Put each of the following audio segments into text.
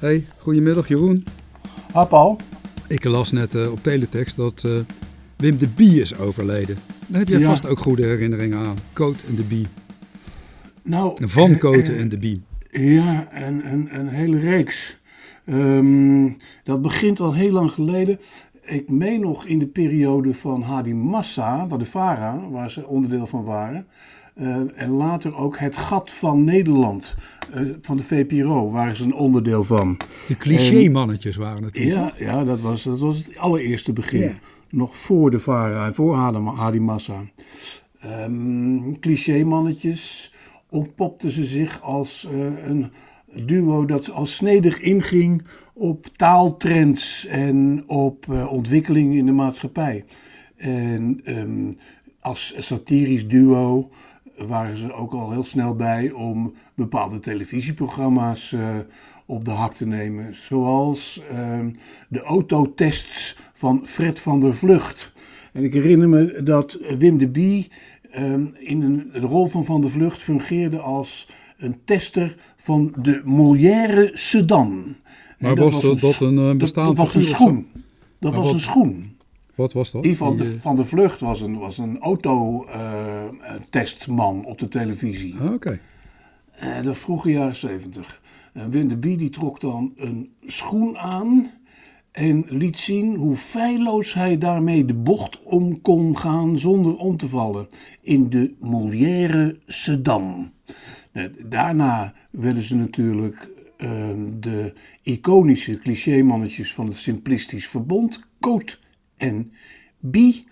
Hey, goedemiddag Jeroen. Ah, Paul. Ik las net uh, op teletext dat uh, Wim de Bie is overleden. Daar heb jij ja. vast ook goede herinneringen aan. Coat en de Bie. Nou, Van Coten en de Bie. Ja, en, en een hele reeks. Um, dat begint al heel lang geleden. Ik meen nog in de periode van Hadi Massa, waar de VARA, waar ze onderdeel van waren. Uh, en later ook Het Gat van Nederland, uh, van de VPRO, waren ze een onderdeel van. De cliché-mannetjes waren het. Ja, ja dat, was, dat was het allereerste begin. Yeah. Nog voor de VARA en voor Hadi Massa. Um, cliché-mannetjes ontpopten ze zich als uh, een duo dat als snedig inging op taaltrends en op uh, ontwikkelingen in de maatschappij. En um, als satirisch duo waren ze ook al heel snel bij om bepaalde televisieprogramma's uh, op de hak te nemen. Zoals uh, de autotests van Fred van der Vlucht. En ik herinner me dat Wim de Bie uh, in een, de rol van Van der Vlucht fungeerde als een tester van de Molière Sedan. Maar was, was, dat een, een bestaande Dat, dat was een schoen. Dat was een schoen. Wat was dat? Die van, de, van de Vlucht was een, was een autotestman uh, op de televisie. Ah, Oké. Okay. Uh, de vroege jaren zeventig. En Wim de Bie die trok dan een schoen aan en liet zien hoe feilloos hij daarmee de bocht om kon gaan zonder om te vallen in de Molière Sedan. Daarna werden ze natuurlijk uh, de iconische clichémannetjes van het Simplistisch Verbond, Coat en Bie.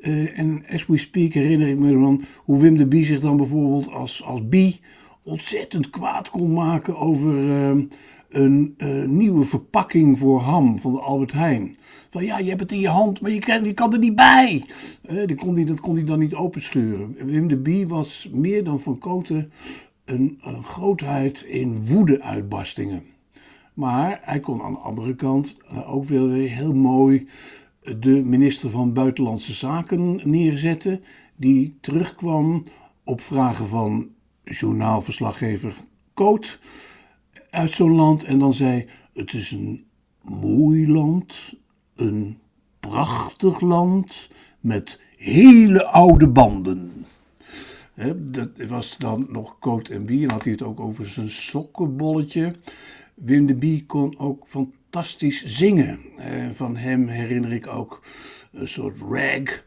Uh, en as we speak herinner ik me dan hoe Wim de Bie zich dan bijvoorbeeld als, als Bie ontzettend kwaad kon maken over uh, een uh, nieuwe verpakking voor ham van de Albert Heijn. Van ja, je hebt het in je hand, maar je kan, je kan er niet bij. Uh, dat, kon hij, dat kon hij dan niet openscheuren. Wim de Bie was meer dan van Koten een, een grootheid in woede-uitbarstingen. Maar hij kon aan de andere kant ook weer heel mooi de minister van Buitenlandse Zaken neerzetten, die terugkwam op vragen van journaalverslaggever Koot uit zo'n land en dan zei: Het is een mooi land, een prachtig land met hele oude banden. Dat was dan nog Coat en Bie. En had hij het ook over zijn sokkenbolletje. Wim de Bie kon ook fantastisch zingen. Eh, van hem herinner ik ook een soort rag.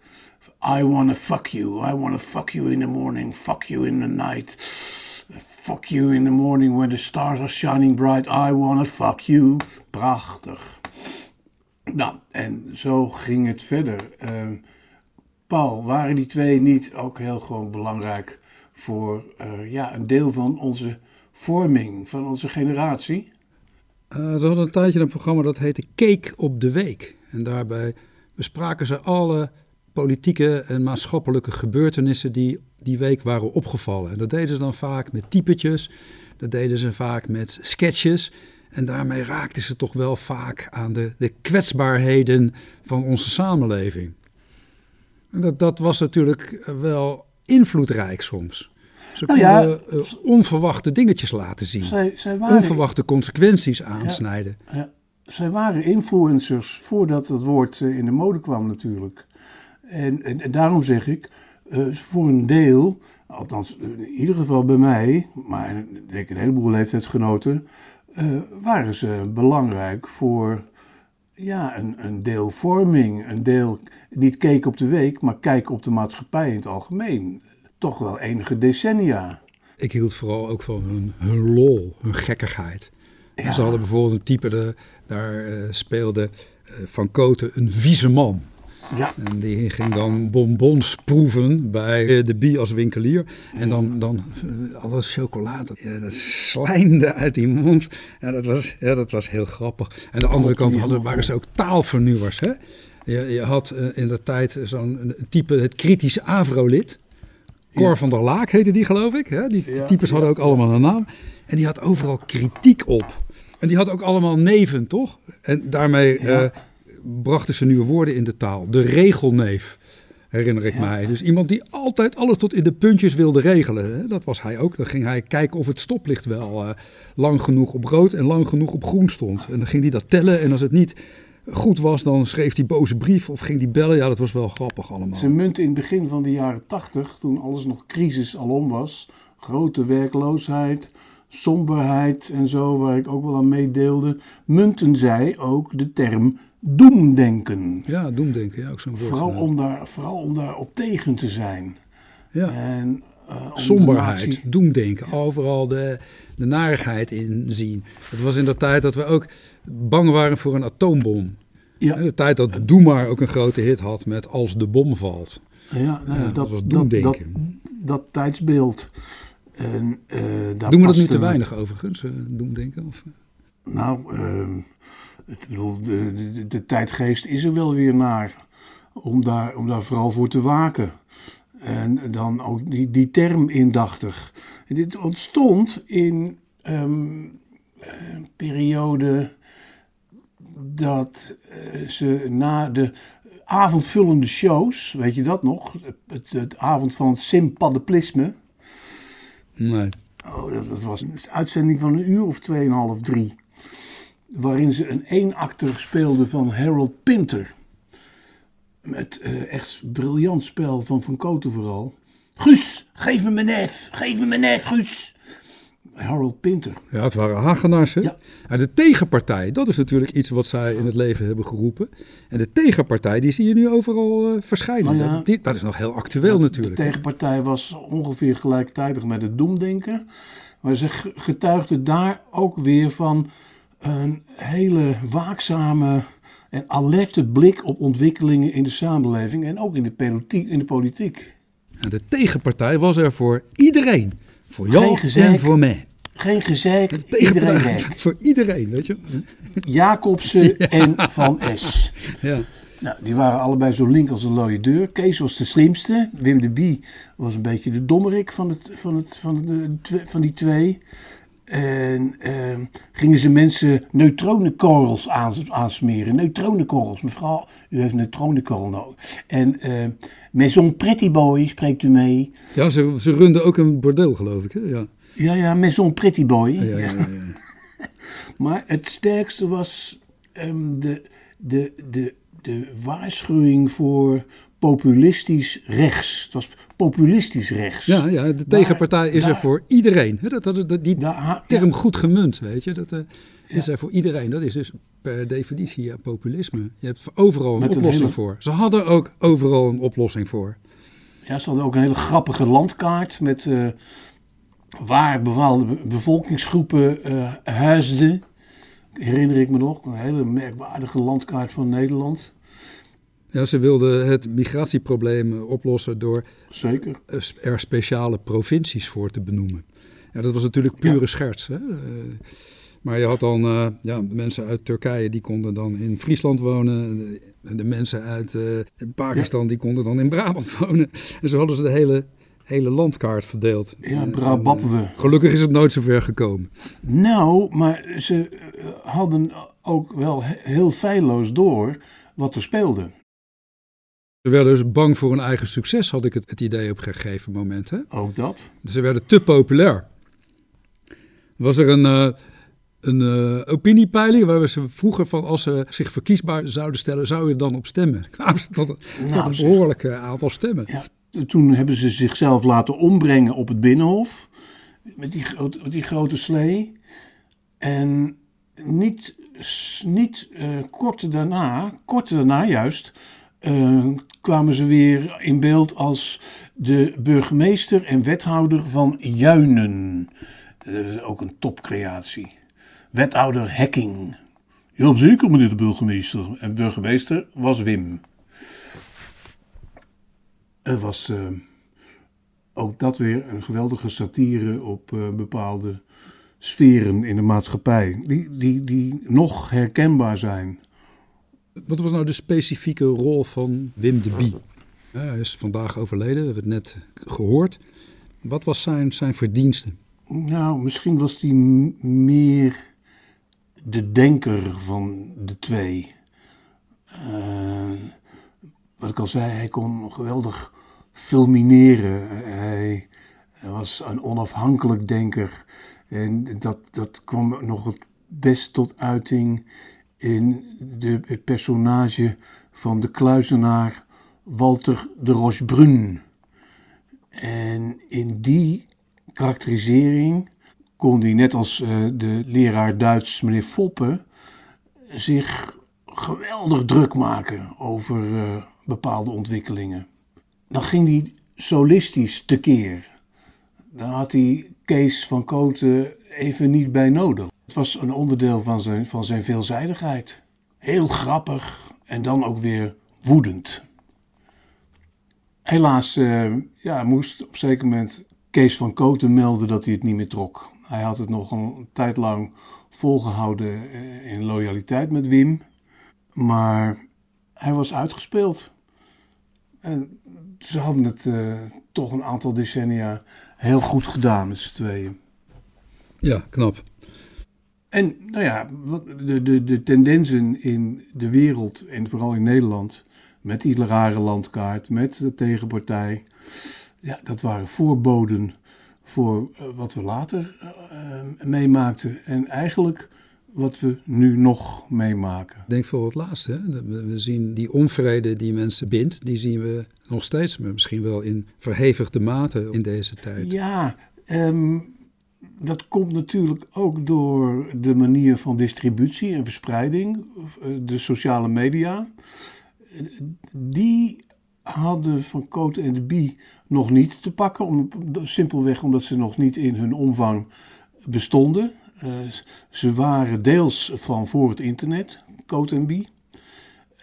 I wanna fuck you. I wanna fuck you in the morning. Fuck you in the night. Fuck you in the morning when the stars are shining bright. I wanna fuck you. Prachtig. Nou, en zo ging het verder. Uh, Paul, waren die twee niet ook heel gewoon belangrijk voor uh, ja, een deel van onze vorming, van onze generatie? Uh, ze hadden een tijdje een programma dat heette Cake op de Week. En daarbij bespraken ze alle politieke en maatschappelijke gebeurtenissen die die week waren opgevallen. En dat deden ze dan vaak met typetjes, dat deden ze vaak met sketches. En daarmee raakten ze toch wel vaak aan de, de kwetsbaarheden van onze samenleving. En dat, dat was natuurlijk wel invloedrijk soms. Ze nou konden ja, uh, onverwachte dingetjes laten zien. Zij, zij waren, onverwachte consequenties aansnijden. Ja, ja. Zij waren influencers voordat het woord uh, in de mode kwam natuurlijk. En, en, en daarom zeg ik, uh, voor een deel, althans in ieder geval bij mij, maar ik denk een heleboel leeftijdsgenoten, waren ze belangrijk voor ja, een, een deel vorming, een deel niet kijken op de week, maar kijken op de maatschappij in het algemeen. Toch wel enige decennia. Ik hield vooral ook van hun, hun lol, hun gekkigheid. Ja. Ze hadden bijvoorbeeld een type, de, daar uh, speelde uh, Van Koten een vieze man. Ja. En die ging dan bonbons proeven bij de Bie als winkelier. En dan, dan alles chocolade, ja, dat slijmde uit die mond. Ja, dat was, ja, dat was heel grappig. En de andere kant hadden, waren ze ook taalvernieuwers. Hè? Je, je had in de tijd zo'n type, het kritische Avro-lid. Cor van der Laak heette die, geloof ik. Hè? Die types hadden ook allemaal een naam. En die had overal kritiek op. En die had ook allemaal neven, toch? En daarmee... Uh, brachten ze nieuwe woorden in de taal. De regelneef. herinner ik mij. Dus iemand die altijd alles tot in de puntjes wilde regelen. Hè? Dat was hij ook. Dan ging hij kijken of het stoplicht wel uh, lang genoeg op rood en lang genoeg op groen stond. En dan ging hij dat tellen en als het niet goed was, dan schreef hij boze brief of ging hij bellen. Ja, dat was wel grappig allemaal. Ze munt in het begin van de jaren tachtig, toen alles nog crisis alom was, grote werkloosheid, somberheid en zo, waar ik ook wel aan meedeelde, munten zij ook de term doemdenken. Ja, doemdenken, ja, ook zo'n woord. Vooral om, daar, vooral om daar op tegen te zijn. Ja. En, uh, Somberheid, natie... doemdenken, overal de, de narigheid in zien. Het was in de tijd dat we ook bang waren voor een atoombom. Ja. De tijd dat Doe maar ook een grote hit had met Als de bom valt. Ja, nou ja, dat, dat, was doemdenken. Dat, dat, tijdsbeeld. En, uh, daar Doen we dat nu te weinig overigens, uh, doemdenken? Of? Nou, uh, het, bedoel, de, de, de, tijdgeest is er wel weer naar. Om daar, om daar vooral voor te waken. En dan ook die, die term indachtig. Dit ontstond in um, een periode dat uh, ze na de avondvullende shows, weet je dat nog? Het, het avond van het sympatheplisme. Nee. Oh, dat, dat, was een uitzending van een uur of tweeënhalf, drie. Waarin ze een eenakter speelde van Harold Pinter. Met uh, echt briljant spel van Van Koten vooral. Guus, geef me mijn nef, geef me mijn nef, Guus. Harold Pinter. Ja, het waren Hagenaars. Hè? Ja. En de tegenpartij, dat is natuurlijk iets wat zij in het leven hebben geroepen. En de tegenpartij, die zie je nu overal uh, verschijnen. Nou ja, dat, die, dat, is nog heel actueel natuurlijk. De tegenpartij was ongeveer gelijktijdig met het doemdenken. Maar ze getuigde daar ook weer van een hele waakzame en alerte blik op ontwikkelingen in de samenleving en ook in de politiek. In de politiek. En de tegenpartij was er voor iedereen. Voor jou en voor mij. Geen gezeik, iedereen werkt. Voor iedereen, weet je. Jacobsen en Van S. Ja. Nou, die waren allebei zo link als een looie deur. Kees was de slimste. Wim de Bie was een beetje de dommerik van, het, van, het, van, de, van die twee. En uh, gingen ze mensen neutronenkorrels aansmeren. Neutronenkorrels. Mevrouw, u heeft neutronenkorrel nodig. En uh, Maison Pretty Boy, spreekt u mee? Ja, ze, ze runden ook een bordeel, geloof ik. Hè? Ja. ja, ja, Maison Pretty Boy. Ja, ja, ja, maar het sterkste was um, de, de, de, de waarschuwing voor populistisch rechts. Het was populistisch rechts. Ja, ja de tegenpartij is er voor iedereen. Dat, dat, dat, die term goed gemunt, weet je. Dat uh, is er voor iedereen. Dat is dus per definitie ja, populisme. Je hebt overal een oplossing voor. Ze hadden ook overal een oplossing voor. Ja, ze hadden ook een hele grappige landkaart met uh, waar bepaalde bevolkingsgroepen uh, huisden. Herinner ik me nog, een hele merkwaardige landkaart van Nederland. Ja, ze wilden het migratieprobleem oplossen door Zeker. er speciale provincies voor te benoemen. Ja, dat was natuurlijk pure scherts. Hè? Eh, maar je had dan uh, ja, de mensen uit Turkije, die konden dan in Friesland wonen. De, de mensen uit uh, Pakistan, die konden dan in Brabant wonen. En zo hadden ze de hele, hele landkaart verdeeld. Ja, Brabant. gelukkig is het nooit zo ver gekomen. Nou, maar ze hadden ook wel heel feilloos door wat er speelde. Ze werden dus bang voor hun eigen succes, had ik het, het idee op een gegeven moment. Hè? Ook dat. Ze werden te populair. Was er een, uh, een uh, opiniepeiling waar we ze vroeger van als ze zich verkiesbaar zouden stellen, zou je dan op stemmen? Kwamen ze tot, tot nou, een behoorlijk aantal stemmen. Ja, toen hebben ze zichzelf laten ombrengen op het Binnenhof met die, met die grote slee. En niet, niet uh, kort daarna, kort daarna juist, uh, kwamen ze weer in beeld als de burgemeester en wethouder van Juinen. Is ook een topcreatie. Wethouder Hekking. Heel zeker, meneer de burgemeester. En burgemeester was Wim. Er was uh, ook dat weer een geweldige satire op uh, bepaalde sferen in de maatschappij. Die, die, die nog herkenbaar zijn. Wat was nou de specifieke rol van Wim de Bie? hij is vandaag overleden, we hebben het net gehoord. Wat was zijn, zijn verdienste? Nou, misschien was hij meer de denker van de twee. Uh, wat ik al zei, hij kon geweldig fulmineren. Hij, hij was een onafhankelijk denker. En dat, dat kwam nog het best tot uiting in het personage van de kluizenaar Walter de Rochebrun. En in die karakterisering kon hij, net als uh, de leraar Duits meneer Foppe, zich geweldig druk maken over uh, bepaalde ontwikkelingen. Dan ging hij solistisch tekeer. Dan had hij Kees van Koten even niet bij nodig. Het was een onderdeel van zijn, van zijn veelzijdigheid. Heel grappig en dan ook weer woedend. Helaas uh, ja, moest op zeker moment Kees van Koten melden dat hij het niet meer trok. Hij had het nog een tijd lang volgehouden eh, in loyaliteit met Wim. Maar hij was uitgespeeld. En ze hadden het uh, toch een aantal decennia heel goed gedaan met z'n tweeën. Ja, knap. En nou ja, de, de, de tendensen in de wereld en vooral in Nederland, met die rare landkaart, met de tegenpartij, ja, dat waren voorboden voor uh, wat we later uh, meemaakten. En eigenlijk wat we nu nog meemaken. Denk voor het laatste. Hè? We zien die onvrede die mensen bindt, die zien we nog steeds, maar misschien wel in verhevigde mate in deze tijd. Ja, um, dat komt natuurlijk ook door de manier van distributie en verspreiding, eh, de sociale media. Die hadden Van Cote en de Bie nog niet te pakken, om, simpelweg omdat ze nog niet in hun omvang bestonden. Uh, ze waren deels van voor het internet, Cote en Bie.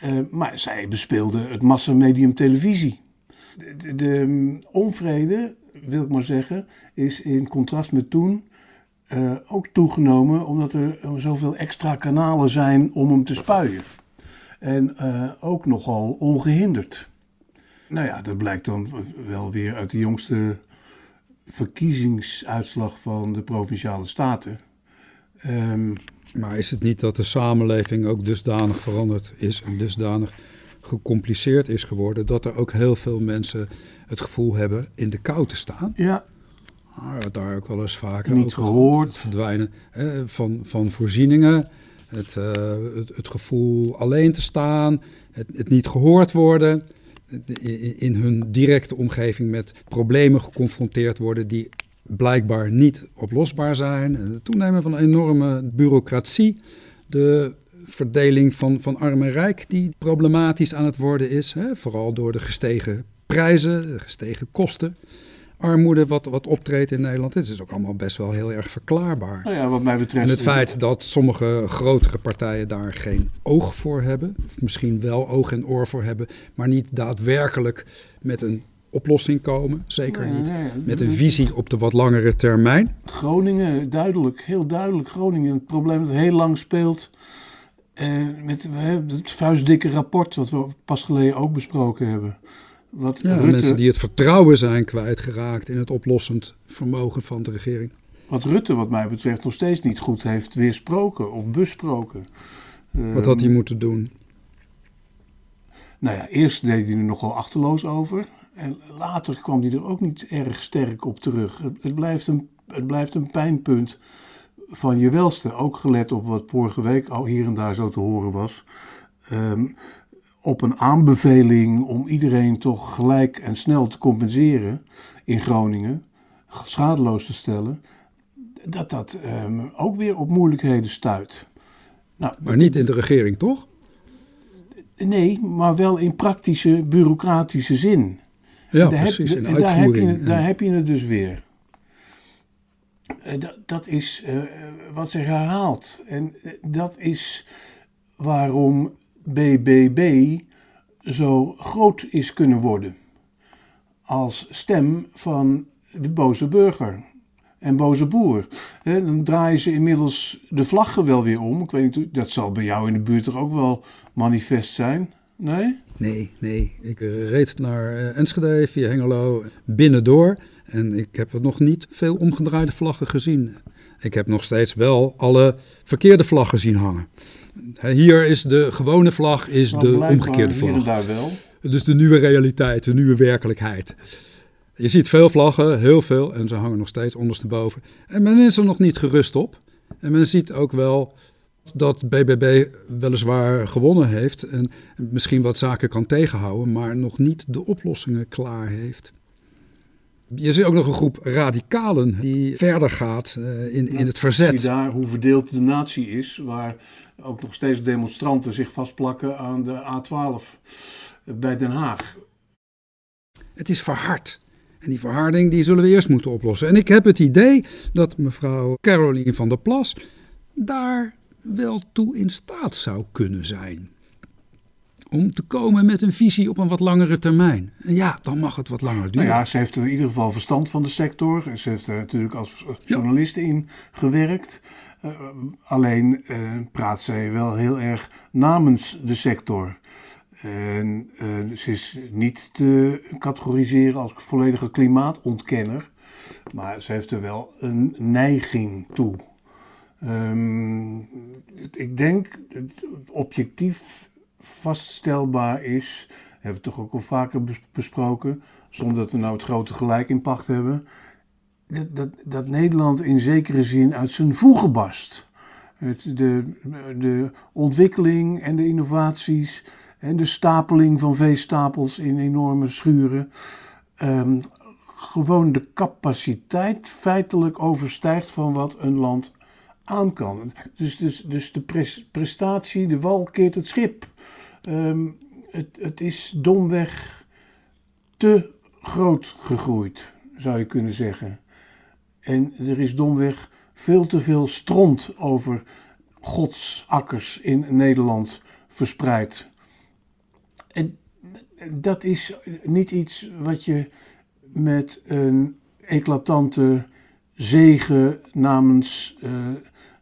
Uh, maar zij bespeelden het massamedium televisie. De, de, de, onvrede, wil ik maar zeggen, is in contrast met toen uh, ook toegenomen omdat er zoveel extra kanalen zijn om hem te spuien. En uh, ook nogal ongehinderd. Nou ja, dat blijkt dan wel weer uit de jongste verkiezingsuitslag van de provinciale staten. Um, maar is het niet dat de samenleving ook dusdanig veranderd is en dusdanig gecompliceerd is geworden dat er ook heel veel mensen het gevoel hebben in de kou te staan? Ja, Ah, daar ook wel eens vaker Niet gehoord. Het verdwijnen hè, van, van voorzieningen. Het, uh, het, het, gevoel alleen te staan. Het, het niet gehoord worden. In hun directe omgeving met problemen geconfronteerd worden die blijkbaar niet oplosbaar zijn. Het toenemen van een enorme bureaucratie. De verdeling van, van arm en rijk die problematisch aan het worden is. Hè, vooral door de gestegen prijzen, de gestegen kosten armoede wat, wat optreedt in Nederland. Dit is ook allemaal best wel heel erg verklaarbaar. Nou ja, wat mij betreft... En het feit dat sommige grotere partijen daar geen oog voor hebben, of misschien wel oog en oor voor hebben, maar niet daadwerkelijk met een oplossing komen. Zeker niet met een visie op de wat langere termijn. Groningen, duidelijk, heel duidelijk Groningen. Het probleem dat heel lang speelt. Eh, met het vuistdikke rapport, wat we pas geleden ook besproken hebben. Wat ja, mensen die het vertrouwen zijn kwijtgeraakt in het oplossend vermogen van de regering. Wat Rutte, wat mij betreft, nog steeds niet goed heeft weersproken of besproken. Wat had hij ehm, moeten doen? Nou ja, eerst deed hij er nogal achterloos over. En later kwam hij er ook niet erg sterk op terug. Het, blijft, een, het blijft een pijnpunt van je welste. Ook gelet op wat vorige week al hier en daar zo te horen was. Um, op een aanbeveling om iedereen toch gelijk en snel te compenseren in Groningen, schadeloos te stellen, dat dat um, ook weer op moeilijkheden stuit. Nou, maar niet in de regering, toch? Nee, maar wel in praktische, bureaucratische zin. Ja, precies, in daar heb, je, daar heb je het dus weer. Uh, dat, dat, is uh, wat zich herhaalt. En uh, dat is waarom BBB zo groot is kunnen worden. Als stem van de boze burger en boze boer. dan draaien ze inmiddels de vlaggen wel weer om. Ik weet niet, dat zal bij jou in de buurt toch ook wel manifest zijn? Nee? Nee, nee. Ik reed naar eh, Enschede via Hengelo binnendoor. En ik heb er nog niet veel omgedraaide vlaggen gezien. Ik heb nog steeds wel alle verkeerde vlaggen zien hangen. Hier is de gewone vlag, is nou, de omgekeerde vlag. daar wel. dus de nieuwe realiteit, de nieuwe werkelijkheid. Je ziet veel vlaggen, heel veel, en ze hangen nog steeds ondersteboven. En men is er nog niet gerust op. En men ziet ook wel dat BBB weliswaar gewonnen heeft en misschien wat zaken kan tegenhouden, maar nog niet de oplossingen klaar heeft. Je ziet ook nog een groep radicalen die verder gaat uh, in, in het verzet. Zie daar hoe verdeeld de natie is, waar ook nog steeds demonstranten zich vastplakken aan de A12 bij Den Haag. Het is verhard. En die verharding die zullen we eerst moeten oplossen. En ik heb het idee dat mevrouw Caroline van der Plas daar wel toe in staat zou kunnen zijn. Om te komen met een visie op een wat langere termijn. En ja, dan mag het wat langer duren. Nou ja, ze heeft in ieder geval verstand van de sector. Ze heeft er natuurlijk als journalist in gewerkt. Uh, alleen uh, praat zij wel heel erg namens de sector. En uh, ze is niet te categoriseren als volledige klimaatontkenner. Maar ze heeft er wel een neiging toe. Um, ik denk dat het objectief vaststelbaar is, hebben we toch ook al vaker besproken, zonder dat we nou het grote gelijk in pacht hebben, dat, dat, dat Nederland in zekere zin uit zijn voegen barst. Het, de, de ontwikkeling en de innovaties en de stapeling van veestapels in enorme schuren. Um, gewoon de capaciteit feitelijk overstijgt van wat een land Dus, dus, dus de prestatie, de wal keert het schip. Ehm, het, het is domweg te groot gegroeid, zou je kunnen zeggen. En er is domweg veel te veel stront over Gods akkers in Nederland verspreid. En dat is niet iets wat je met een eclatante zegen namens uh,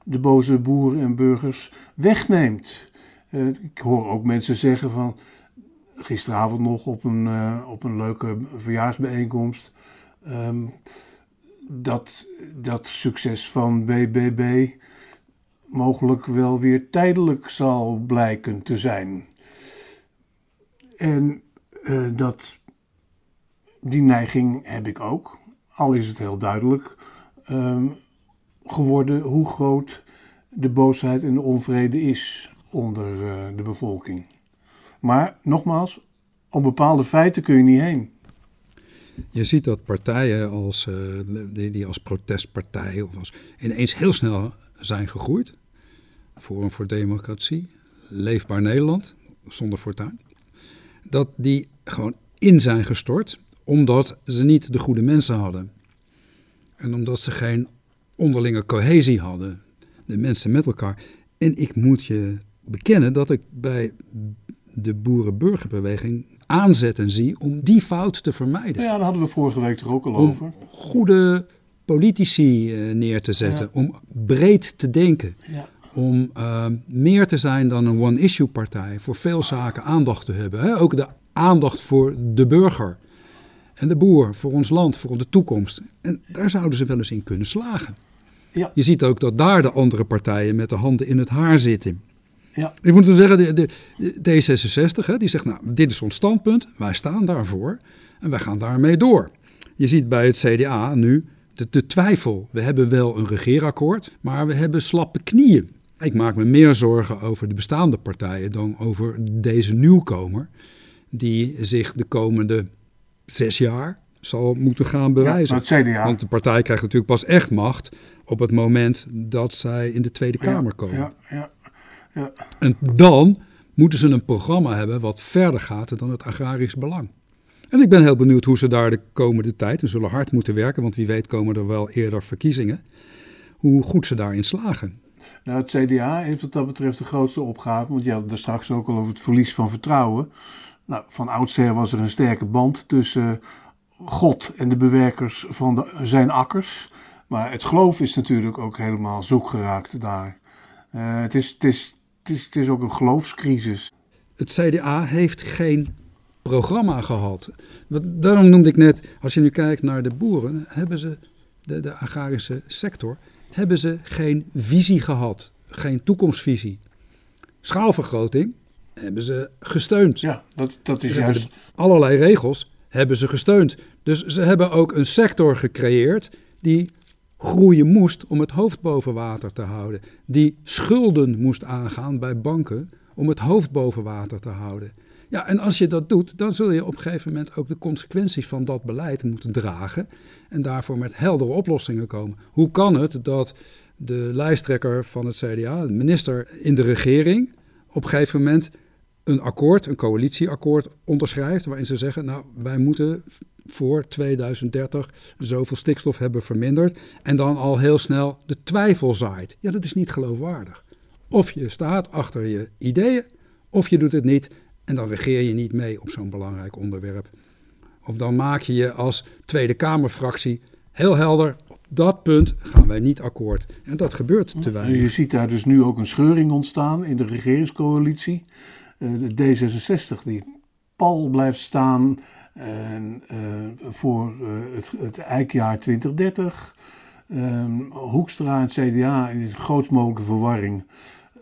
de boze boeren en burgers wegneemt. Uh, ik hoor ook mensen zeggen van gisteravond nog op een, uh, op een leuke verjaarsbijeenkomst. Um, dat dat succes van BBB mogelijk wel weer tijdelijk zal blijken te zijn. En uh, dat, die neiging heb ik ook, al is het heel duidelijk. Um, geworden hoe groot de boosheid en de onvrede is onder uh, de bevolking. Maar nogmaals, om bepaalde feiten kun je niet heen. Je ziet dat partijen als, uh, die, die, als protestpartij of als, ineens heel snel zijn gegroeid. Forum voor Democratie, Leefbaar Nederland, zonder fortuin. Dat die gewoon in zijn gestort omdat ze niet de goede mensen hadden. En omdat ze geen onderlinge cohesie hadden, de mensen met elkaar. En ik moet je bekennen dat ik bij de boerenburgerbeweging aanzetten zie om die fout te vermijden. Ja, daar hadden we vorige week toch ook al om over. Goede politici uh, neer te zetten, om breed te denken. Ja. Om uh, meer te zijn dan een one-issue partij, voor veel zaken aandacht te hebben. Hè? Ook de aandacht voor de burger en de boer, voor ons land, voor de toekomst. En daar zouden ze wel eens in kunnen slagen. Ja. Je ziet ook dat daar de andere partijen met de handen in het haar zitten. Ja. Ik moet toen zeggen, de, de, de D66 hè, die zegt, nou, dit is ons standpunt, wij staan daarvoor en wij gaan daarmee door. Je ziet bij het CDA nu de, de twijfel. We hebben wel een regeerakkoord, maar we hebben slappe knieën. Ik maak me meer zorgen over de bestaande partijen dan over deze nieuwkomer, die zich de komende zes jaar zal moeten gaan bewijzen. Ja, CDA. Want de partij krijgt natuurlijk pas echt macht op het moment dat zij in de Tweede Kamer komen. Ja, ja, ja. En dan moeten ze een programma hebben wat verder gaat dan het agrarisch belang. En ik ben heel benieuwd hoe ze daar de komende tijd, en zullen hard moeten werken, want wie weet komen er wel eerder verkiezingen, hoe goed ze daarin slagen. Nou, het CDA heeft wat dat betreft de grootste opgave, want je had er straks ook al over het verlies van vertrouwen. Nou, van oudsher was er een sterke band tussen God en de bewerkers van de, zijn akkers. Maar het geloof is natuurlijk ook helemaal zoek geraakt daar. Uh, het, is, het, is, het, is, het is ook een geloofscrisis. Het CDA heeft geen programma gehad. Daarom noemde ik net, als je nu kijkt naar de boeren, hebben ze, de, de agrarische sector, hebben ze geen visie gehad. Geen toekomstvisie. Schaalvergroting hebben ze gesteund. Ja, dat, dat is Ze juist. allerlei regels hebben ze gesteund. Dus ze hebben ook een sector gecreëerd die groeien moest om het hoofd boven water te houden. Die schulden moest aangaan bij banken om het hoofd boven water te houden. Ja, en als je dat doet, dan zul je op een gegeven moment ook de consequenties van dat beleid moeten dragen en daarvoor met heldere oplossingen komen. Hoe kan het dat de lijsttrekker van het CDA, de minister in de regering, op een gegeven moment een akkoord, een coalitieakkoord onderschrijft waarin ze zeggen, nou wij moeten voor 2030 zoveel stikstof hebben verminderd en dan al heel snel de twijfel zaait. Ja, dat is niet geloofwaardig. Of je staat achter je ideeën, of je doet het niet en dan regeer je niet mee op zo'n belangrijk onderwerp. Of dan maak je je als Tweede Kamerfractie heel helder, op dat punt gaan wij niet akkoord. En dat gebeurt te weinig. je ziet daar dus nu ook een scheuring ontstaan in de regeringscoalitie. Eh, de D66 die pal blijft staan en, eh, voor eh, het, het eikjaar 2030. Ehm, Hoekstra en het CDA in de grootst mogelijke verwarring.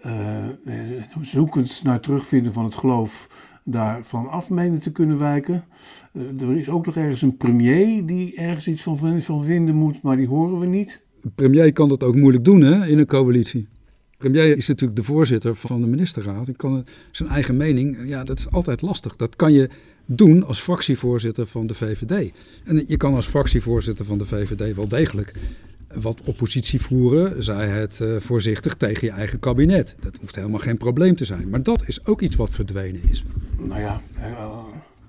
eh, zoekend naar terugvinden van het geloof daarvan af menen te kunnen wijken. Er is ook nog ergens een premier die ergens iets van, van vinden moet, maar die horen we niet. Premier kan dat ook moeilijk doen hè, in een coalitie. Premier is natuurlijk de voorzitter van de ministerraad. En kan zijn eigen mening, ja, dat is altijd lastig. Dat kan je doen als fractievoorzitter van de VVD. En je kan als fractievoorzitter van de VVD wel degelijk wat oppositie voeren, zij het eh, voorzichtig tegen je eigen kabinet. Dat hoeft helemaal geen probleem te zijn. Maar dat is ook iets wat verdwenen is. Nou ja, eh,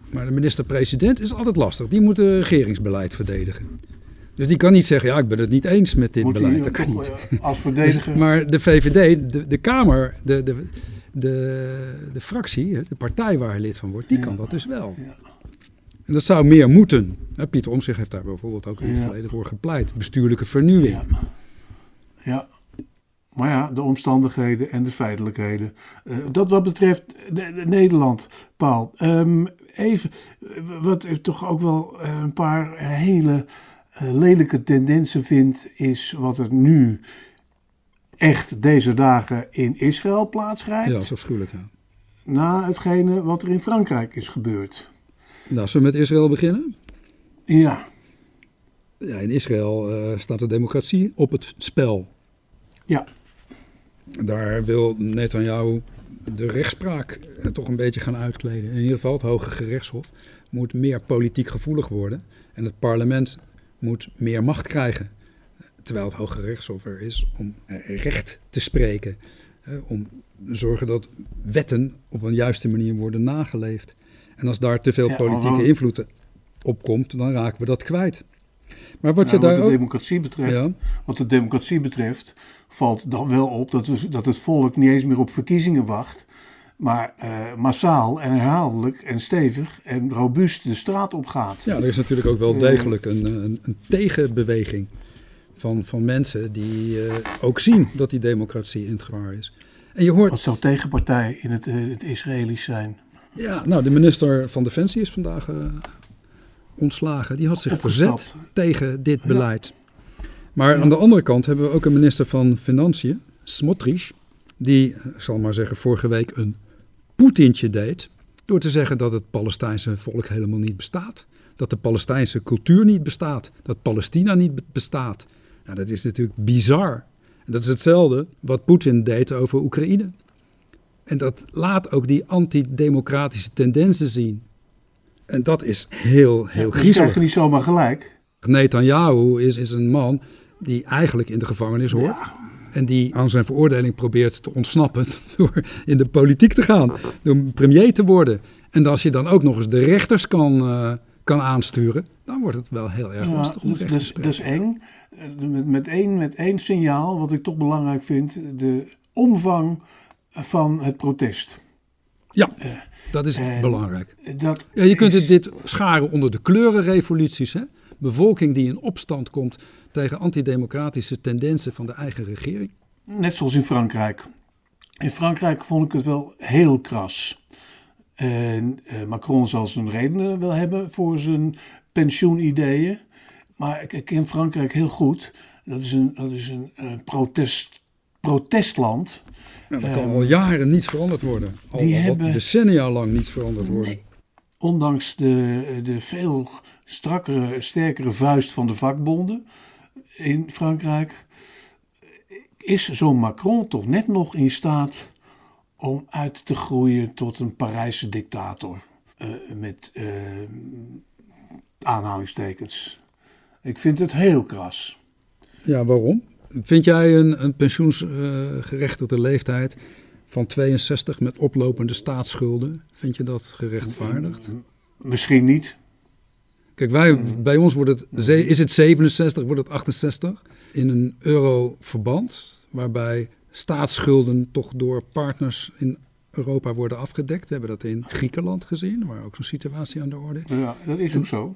Maar de minister-president is altijd lastig. Die moet het regeringsbeleid verdedigen. Dus die kan niet zeggen, ja, ik ben het niet eens met dit moet beleid. Dat kan niet. eh, als verdediger. Maar de VVD, de, de Kamer, de, de, de, de fractie, de partij waar hij lid van wordt, die Ja. kan dat dus wel. Ja. En dat zou meer moeten. Pieter Omtzigt heeft daar bijvoorbeeld ook in het Ja. verleden voor gepleit. Bestuurlijke vernieuwing. Ja. ja. Maar ja, de omstandigheden en de feitelijkheden. Eh, dat wat betreft de Nederland, Paul. Ehm, even, eh, wat ik toch ook wel eh, een paar hele eh, lelijke tendensen vind, is wat er nu echt deze dagen in Israël plaatsgrijpt. Ja, dat is afschuwelijk. Ja. Na hetgene wat er in Frankrijk is gebeurd. Nou, zullen we met Israël beginnen? Ja, Ja, in Israël eh, staat de democratie op het spel. ja. Daar wil Netanyahu de rechtspraak eh, toch een beetje gaan uitkleden. In ieder geval het Hoge Gerechtshof moet meer politiek gevoelig worden. En het parlement moet meer macht krijgen. Terwijl het Hoge Rechtshof er is om eh, recht te spreken. eh, Om te zorgen dat wetten op een juiste manier worden nageleefd. En als daar te veel Ja, politieke invloed op komt, dan raken we dat kwijt. Maar wat je daar wat de ook... democratie betreft, Ja. wat de democratie betreft, valt dan wel op dat, we, dat het volk niet eens meer op verkiezingen wacht, maar eh, massaal en herhaaldelijk en stevig en robuust de straat op gaat. Ja, er is natuurlijk ook wel Eh. degelijk een, een, een tegenbeweging van, van mensen die eh, ook zien dat die democratie in het gevaar is. En je hoort, Wat zou tegenpartij in het, eh, het Israëlisch zijn? ja, nou, de minister van Defensie is vandaag eh, ontslagen. Die had zich Opgestapt. verzet tegen dit Ja. beleid. Maar Ja. aan de andere kant hebben we ook een minister van Financiën, Smotrich, die, eh, ik zal maar zeggen, vorige week een Poetintje deed. Door te zeggen dat het Palestijnse volk helemaal niet bestaat. Dat de Palestijnse cultuur niet bestaat. Dat Palestina niet be- bestaat. Nou, dat is natuurlijk bizar. En dat is hetzelfde wat Poetin deed over Oekraïne. En dat laat ook die antidemocratische tendensen zien. En dat is heel, heel dus griezelig. krijg je niet zomaar gelijk. Netanyahu is, is een man die eigenlijk in de gevangenis hoort. Ja. En die aan zijn veroordeling probeert te ontsnappen door in de politiek te gaan. Door premier te worden. En als je dan ook nog eens de rechters kan, eh, kan aansturen, dan wordt het wel heel erg Ja, lastig om dus, dus, dat is spreken. eng. Eh, Met, met, één, met één signaal, wat ik toch belangrijk vind, de omvang van het protest. Ja, dat is en- belangrijk. Dat Ja, je kunt is- het dit scharen onder de kleurenrevoluties. Hè? Bevolking die in opstand komt tegen antidemocratische tendensen van de eigen regering. Net zoals in Frankrijk. In Frankrijk vond ik het wel heel kras. En eh, Macron zal zijn redenen wel hebben voor zijn pensioenideeën. Maar ik, ken Frankrijk heel goed. Dat is een, dat is een, eh, protestland. Ja, er kan al jaren niets veranderd worden. Al, die al wat hebben- decennia lang niets veranderd worden. Ondanks de, de veel strakkere, sterkere vuist van de vakbonden in Frankrijk, is zo'n Macron toch net nog in staat om uit te groeien tot een Parijse dictator. Eh, met eh, aanhalingstekens. Ik vind het heel kras. Ja, waarom? Vind jij een, een pensioensgerechtigde leeftijd van 62 met oplopende staatsschulden, vind je dat gerechtvaardigd? Misschien niet. Kijk, wij, bij ons wordt het, is het 67, wordt het 68 in een euroverband, waarbij staatsschulden toch door partners in Europa worden afgedekt. We hebben dat in Griekenland gezien, waar ook zo'n situatie aan de orde is. Ja, dat is ook zo.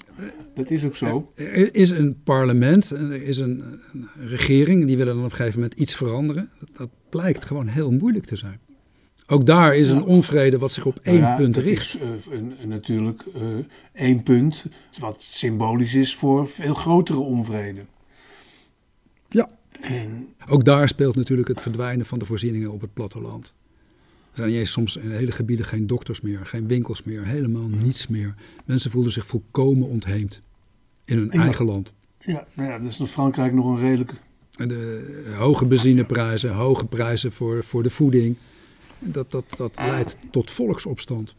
Dat is ook zo. Er is een parlement en er is een, een regering, die willen dan op een gegeven moment iets veranderen. Dat, dat blijkt gewoon heel moeilijk te zijn. Ook daar is een onvrede wat zich op één Nou ja, punt dat richt. is eh, een- een- natuurlijk eh, één punt, wat symbolisch is voor veel grotere onvrede. Ja, En ook daar speelt natuurlijk het verdwijnen van de voorzieningen op het platteland. Er zijn soms in hele gebieden geen dokters meer, geen winkels meer, helemaal niets meer. Mensen voelden zich volkomen ontheemd in hun Ja. eigen land. ja, nou ja, is in Frankrijk nog een redelijke. En de hoge benzineprijzen, hoge prijzen voor, voor de voeding. Dat, dat, dat leidt tot volksopstand.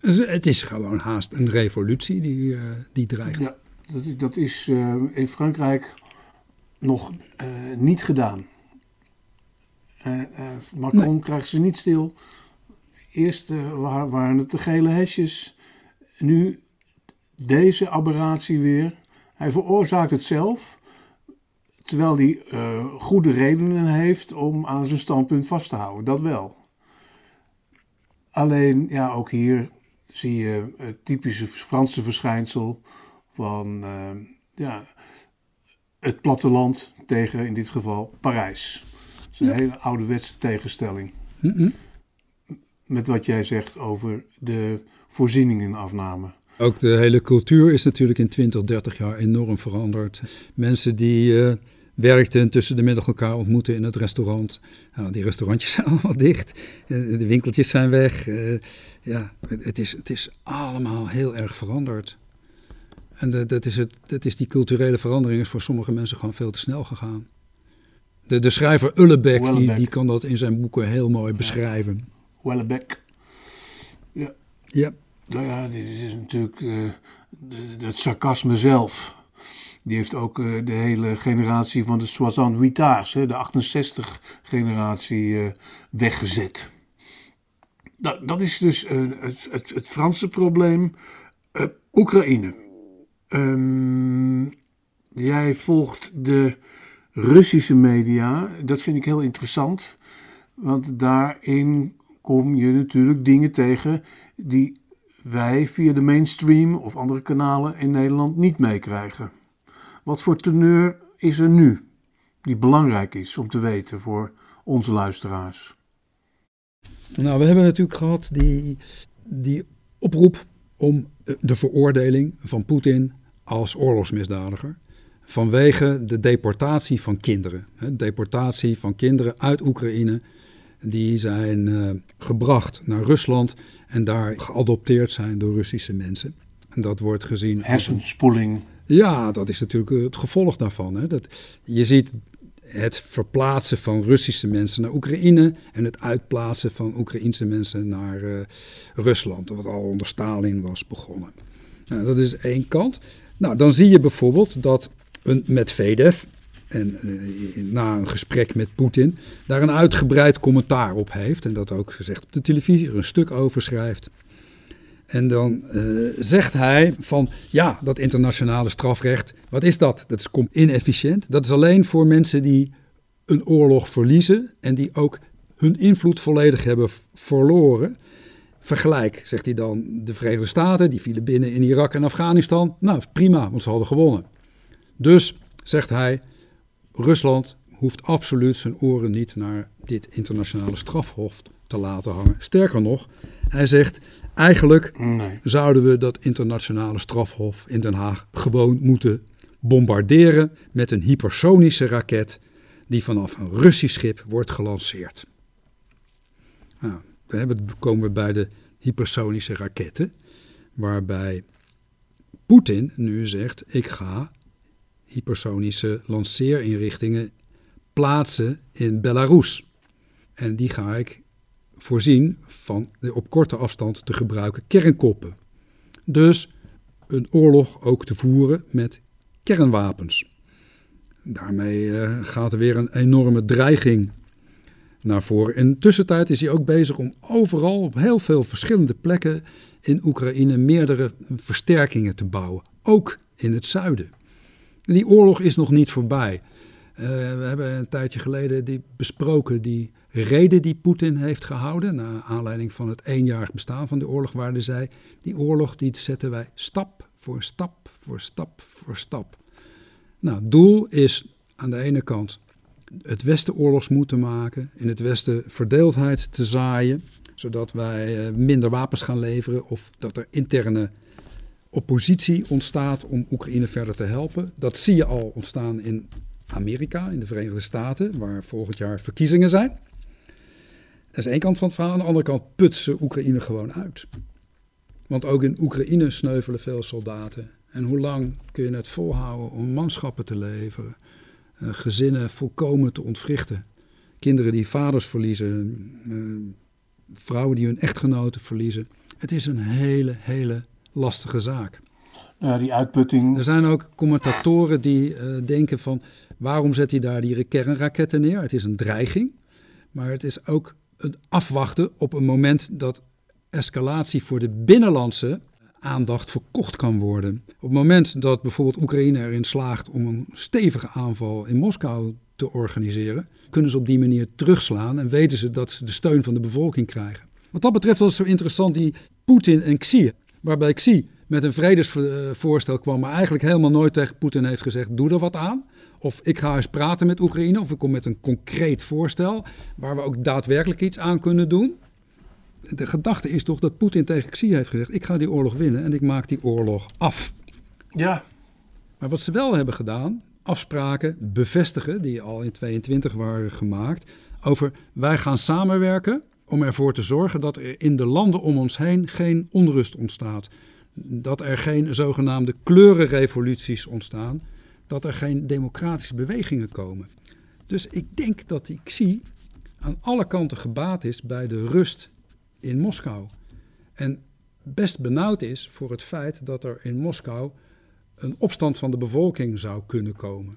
Dus het is gewoon haast een revolutie die, eh, die dreigt. Ja, dat, is- dat is eh, in Frankrijk nog eh, niet gedaan. Eh, eh, Macron krijgt ze niet stil. Eerst eh, wa- waren het de gele hesjes. Nu deze aberratie weer. Hij veroorzaakt het zelf. Terwijl hij goede redenen heeft om aan zijn standpunt vast te houden. Dat wel. Alleen, ja, ook hier zie je het typische Franse verschijnsel van ja, het platteland tegen in dit geval Parijs. Dat is een Ja. hele ouderwetse tegenstelling. Met wat jij zegt over de voorzieningenafname. Ook de hele cultuur is natuurlijk in 20, 30 jaar enorm veranderd. Mensen die eh, werkten tussen de middag elkaar ontmoeten in het restaurant. Nou, die restaurantjes zijn allemaal dicht. Eh, De winkeltjes zijn weg. Eh, ja, het het is, het is allemaal heel erg veranderd. En de- dat, is het, dat is die culturele verandering is voor sommige mensen gewoon veel te snel gegaan. De, de schrijver Ullebeck, die, Ullebeck. die kan dat in zijn boeken heel mooi beschrijven. Wellebeck. Ja, Nou ja, dit is natuurlijk eh, het sarcasme zelf. Die heeft ook eh, de hele generatie van de Soixante Huitards, hè, de 68-generatie, eh, weggezet. Nou, dat is dus eh, het, het, het Franse probleem. Eh, Oekraïne. Ehm, jij volgt de Russische media. Dat vind ik heel interessant. Want daarin kom je natuurlijk dingen tegen die wij via de mainstream of andere kanalen in Nederland niet meekrijgen. Wat voor teneur is er nu die belangrijk is om te weten voor onze luisteraars? Nou, we hebben natuurlijk gehad die, die oproep om de veroordeling van Poetin als oorlogsmisdadiger. Vanwege de deportatie van kinderen. Hè, deportatie van kinderen uit Oekraïne. Die zijn eh, gebracht naar Rusland en daar geadopteerd zijn door Russische mensen. En dat wordt gezien Hersenspoeling. ja, dat is natuurlijk het gevolg daarvan. Hè. Dat, je ziet het verplaatsen van Russische mensen naar Oekraïne en het uitplaatsen van Oekraïense mensen naar eh, Rusland, wat al onder Stalin was begonnen. Nou, dat is één kant. Nou, dan zie je bijvoorbeeld dat een Medvedev, en eh, na een gesprek met Poetin, daar een uitgebreid commentaar op heeft en dat ook gezegd op de televisie, er een stuk over schrijft. En dan eh, zegt hij van ja, dat internationale strafrecht, wat is dat? Dat is inefficiënt. Dat is alleen voor mensen die een oorlog verliezen en die ook hun invloed volledig hebben verloren. Vergelijk, zegt hij dan, de Verenigde Staten, die vielen binnen in Irak en Afghanistan. Nou, prima, want ze hadden gewonnen. Dus, zegt hij, Rusland hoeft absoluut zijn oren niet naar dit internationale strafhof te laten hangen. Sterker nog, hij zegt eigenlijk Nee. zouden we dat internationale strafhof in Den Haag gewoon moeten bombarderen met een hypersonische raket die vanaf een Russisch schip wordt gelanceerd. Nou, dan komen we bij de hypersonische raketten, waarbij Poetin nu zegt: ik ga hypersonische lanceerinrichtingen plaatsen in Belarus. En die ga ik voorzien van de op korte afstand te gebruiken kernkoppen. Dus een oorlog ook te voeren met kernwapens. Daarmee eh, gaat er weer een enorme dreiging naar voren. In de tussentijd is hij ook bezig om overal op heel veel verschillende plekken in Oekraïne meerdere versterkingen te bouwen. Ook in het zuiden. Die oorlog is nog niet voorbij. Uh, we hebben een tijdje geleden die besproken die reden die Poetin heeft gehouden. Naar aanleiding van het eenjarig bestaan van de oorlog, waar hij zei: die oorlog die zetten wij stap voor stap voor stap voor stap. Nou, doel is aan de ene kant het Westen oorlogs moeten maken, in het Westen verdeeldheid te zaaien, zodat wij eh, minder wapens gaan leveren of dat er interne oppositie ontstaat om Oekraïne verder te helpen. Dat zie je al ontstaan in Amerika, in de Verenigde Staten, waar volgend jaar verkiezingen zijn. Dat is één kant van het verhaal. Aan de andere kant put ze Oekraïne gewoon uit. Want ook in Oekraïne sneuvelen veel soldaten. En hoe lang kun je het volhouden om manschappen te leveren, uh, gezinnen volkomen te ontwrichten? Kinderen die vaders verliezen, uh, vrouwen die hun echtgenoten verliezen. Het is een hele, hele lastige zaak. Ja, die uitputting. Er zijn ook commentatoren die uh, denken van waarom zet hij daar die kernraketten neer? Het is een dreiging, maar het is ook het afwachten op een moment dat escalatie voor de binnenlandse aandacht verkocht kan worden. Op het moment dat bijvoorbeeld Oekraïne erin slaagt om een stevige aanval in Moskou te organiseren, kunnen ze op die manier terugslaan en weten ze dat ze de steun van de bevolking krijgen. Wat dat betreft was het zo interessant die Poetin en Xi, waarbij Xi met een vredesvoorstel kwam, maar eigenlijk helemaal nooit tegen Poetin heeft gezegd: doe er wat aan. Of ik ga eens praten met Oekraïne, of ik kom met een concreet voorstel waar we ook daadwerkelijk iets aan kunnen doen. De gedachte is toch dat Poetin tegen Xi heeft gezegd: ik ga die oorlog winnen en ik maak die oorlog af. Ja. Maar wat ze wel hebben gedaan, afspraken bevestigen die al in 22 waren gemaakt over wij gaan samenwerken om ervoor te zorgen dat er in de landen om ons heen geen onrust ontstaat. Dat er geen zogenaamde kleurenrevoluties ontstaan dat er geen democratische bewegingen komen. Dus ik denk dat die Xi aan alle kanten gebaat is bij de rust in Moskou. En best benauwd is voor het feit dat er in Moskou een opstand van de bevolking zou kunnen komen.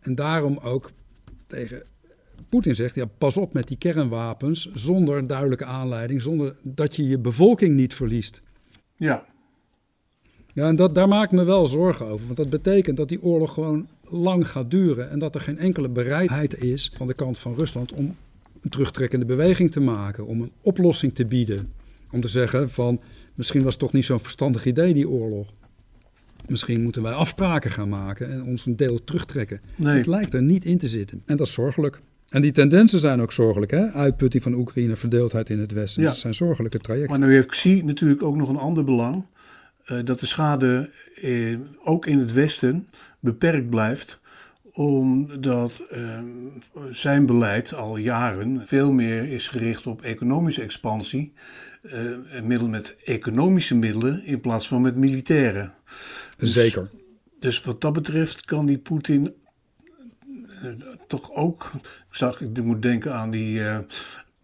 En daarom ook tegen Poetin zegt, ja, pas op met die kernwapens zonder duidelijke aanleiding, zonder dat je je bevolking niet verliest. Ja. Ja, en dat, daar maak ik me wel zorgen over. Want dat betekent dat die oorlog gewoon lang gaat duren. En dat er geen enkele bereidheid is van de kant van Rusland om een terugtrekkende beweging te maken. Om een oplossing te bieden. Om te zeggen van misschien was het toch niet zo'n verstandig idee die oorlog. Misschien moeten wij afspraken gaan maken en ons een deel terugtrekken. Nee. Het lijkt er niet in te zitten. En dat is zorgelijk. En die tendensen zijn ook zorgelijk. Hè? Uitputting van Oekraïne, verdeeldheid in het Westen. Ja. Dat zijn zorgelijke trajecten. Maar nu heeft Xi natuurlijk ook nog een ander belang. Eh, dat de schade eh, ook in het Westen beperkt blijft omdat uh, zijn beleid al jaren veel meer is gericht op economische expansie, middel met economische middelen in plaats van met militaire. Dus, Zeker. Dus wat dat betreft kan die Poetin toch ook, ik, zag, ik moet denken aan die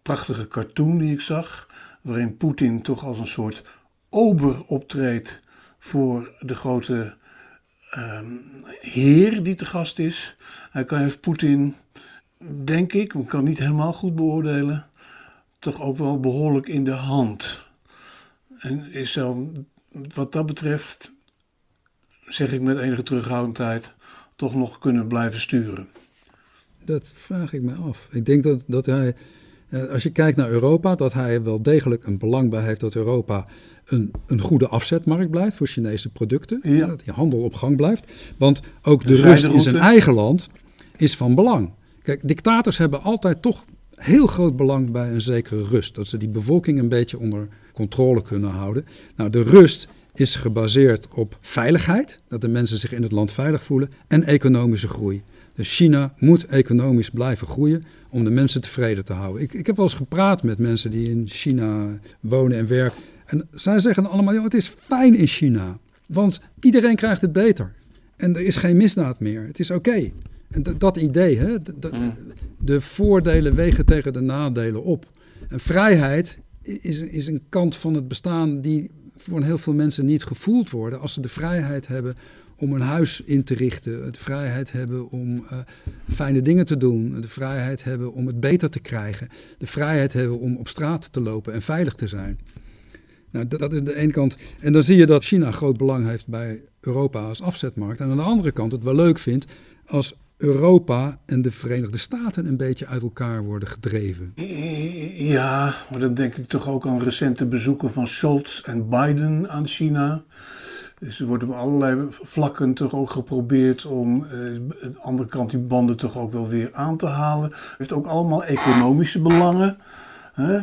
prachtige cartoon die ik zag, waarin Poetin toch als een soort ober optreedt voor de grote ehm, heer die te gast is. Hij kan, heeft Poetin, denk ik, ik kan niet helemaal goed beoordelen, toch ook wel behoorlijk in de hand. En is zo, wat dat betreft, zeg ik met enige terughoudendheid, toch nog kunnen blijven sturen. Dat vraag ik me af. Ik denk dat, dat hij, eh, als je kijkt naar Europa, dat hij wel degelijk een belang bij heeft dat Europa een, een goede afzetmarkt blijft voor Chinese producten. Ja. Dat die handel op gang blijft. Want ook de, rust in zijn eigen land is van belang. Kijk, dictators hebben altijd toch heel groot belang bij een zekere rust. Dat ze die bevolking een beetje onder controle kunnen houden. Nou, de rust is gebaseerd op veiligheid, dat de mensen zich in het land veilig voelen, en economische groei. Dus China moet economisch blijven groeien om de mensen tevreden te houden. Ik, ik heb wel eens gepraat met mensen die in China wonen en werken. En zij zeggen allemaal, joh, het is fijn in China. Want iedereen krijgt het beter. En er is geen misdaad meer. Het is oké. En dat idee, hè? Mm. de voordelen wegen tegen de nadelen op. En vrijheid is, is een kant van het bestaan die voor heel veel mensen niet gevoeld worden. Als ze de vrijheid hebben om een huis in te richten, de vrijheid hebben om uh, fijne dingen te doen, de vrijheid hebben om het beter te krijgen, de vrijheid hebben om op straat te lopen en veilig te zijn. Nou, dat is de ene kant. En dan zie je dat China groot belang heeft bij Europa als afzetmarkt. En aan de andere kant het wel leuk vindt als Europa en de Verenigde Staten een beetje uit elkaar worden gedreven. Ja, maar dan denk ik toch ook aan recente bezoeken van Scholz en Biden aan China. Dus er wordt op allerlei vlakken toch ook geprobeerd om eh, aan de andere kant die banden toch ook wel weer aan te halen. Het heeft ook allemaal economische belangen. Hè?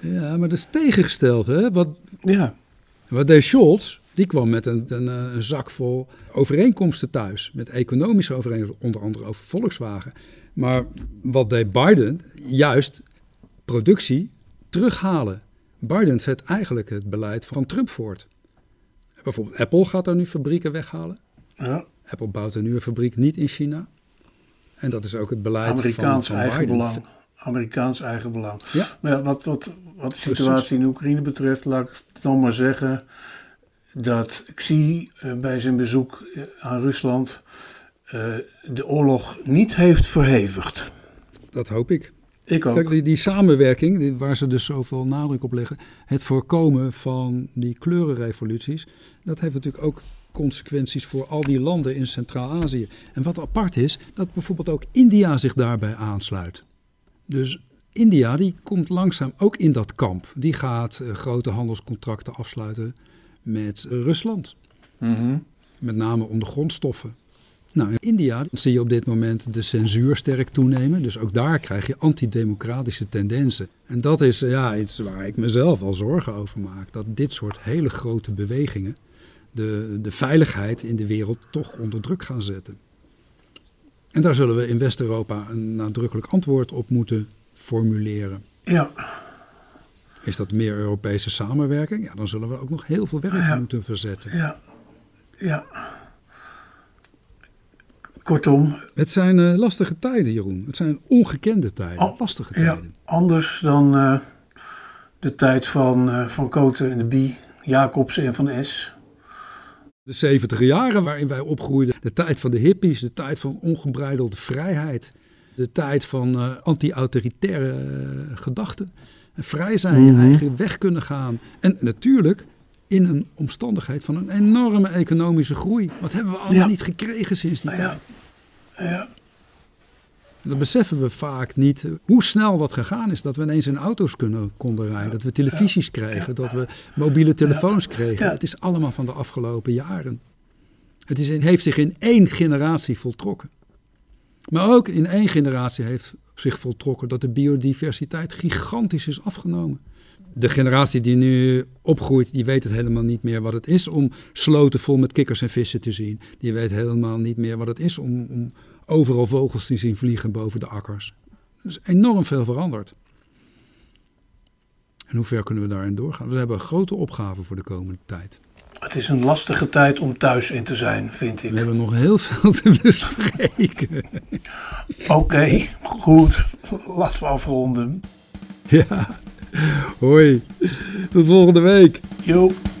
Ja, maar dat is tegengesteld. Hè? Wat, ja. wat deed Scholz? Die kwam met een, een, eh, een, zak vol overeenkomsten thuis. Met economische overeenkomsten, onder andere over Volkswagen. Maar wat deed Biden? Juist productie terughalen. Biden zet eigenlijk het beleid van Trump voort. Bijvoorbeeld Apple gaat daar nu fabrieken weghalen. Ja. Apple bouwt er nu een fabriek niet in China. En dat is ook het beleid Amerikaans van, van eigen belang. Amerikaans eigen belang. Ja. Maar ja, wat, wat, wat de situatie in Oekraïne betreft, laat ik dan maar zeggen dat Xi uh, bij zijn bezoek eh, aan Rusland uh, de oorlog niet heeft verhevigd. Dat hoop ik. Ik ook. Kijk, die, die samenwerking, waar ze dus zoveel nadruk op leggen, het voorkomen van die kleurenrevoluties, dat heeft natuurlijk ook consequenties voor al die landen in Centraal-Azië. En wat apart is, dat bijvoorbeeld ook India zich daarbij aansluit. Dus India die komt langzaam ook in dat kamp. Die gaat uh, grote handelscontracten afsluiten met Rusland. Mhm. Met name om de grondstoffen. Nou, in India zie je op dit moment de censuur sterk toenemen. Dus ook daar krijg je antidemocratische tendensen. En dat is ja, iets waar ik mezelf al zorgen over maak. Dat dit soort hele grote bewegingen de, de veiligheid in de wereld toch onder druk gaan zetten. En daar zullen we in West-Europa een nadrukkelijk antwoord op moeten formuleren. Ja. Is dat meer Europese samenwerking? Ja, dan zullen we ook nog heel veel werk moeten verzetten. Ja, ja. Kortom. Het zijn uh, lastige tijden, Jeroen. Het zijn ongekende tijden. lastige tijden. Ja, anders dan uh, de tijd van, uh, van Koten en de Bie, Jacobsen en Van S. De 70 jaren waarin wij opgroeiden. De tijd van de hippies, de tijd van ongebreidelde vrijheid. De tijd van anti-autoritaire gedachten. Vrij zijn, je mhm. eigen weg kunnen gaan. En natuurlijk in een omstandigheid van een enorme economische groei. Wat hebben we allemaal niet gekregen sinds die tijd? Ja. Dat beseffen we vaak niet hoe snel dat gegaan is. Dat we ineens in auto's kunnen, konden rijden. Dat we televisies kregen. Dat we mobiele telefoons kregen. Het is allemaal van de afgelopen jaren. Het is in, heeft zich in één generatie voltrokken. Maar ook in één generatie heeft zich voltrokken dat de biodiversiteit gigantisch is afgenomen. De generatie die nu opgroeit, die weet het helemaal niet meer wat het is om sloten vol met kikkers en vissen te zien. Die weet helemaal niet meer wat het is om, om overal vogels te zien vliegen boven de akkers. Er is enorm veel veranderd. En hoe ver kunnen we daarin doorgaan? We hebben een grote opgave voor de komende tijd. Het is een lastige tijd om thuis in te zijn, vind ik. We hebben nog heel veel te bespreken. Oké, goed. Laten we afronden. Ja, hoi. Tot volgende week. Joep.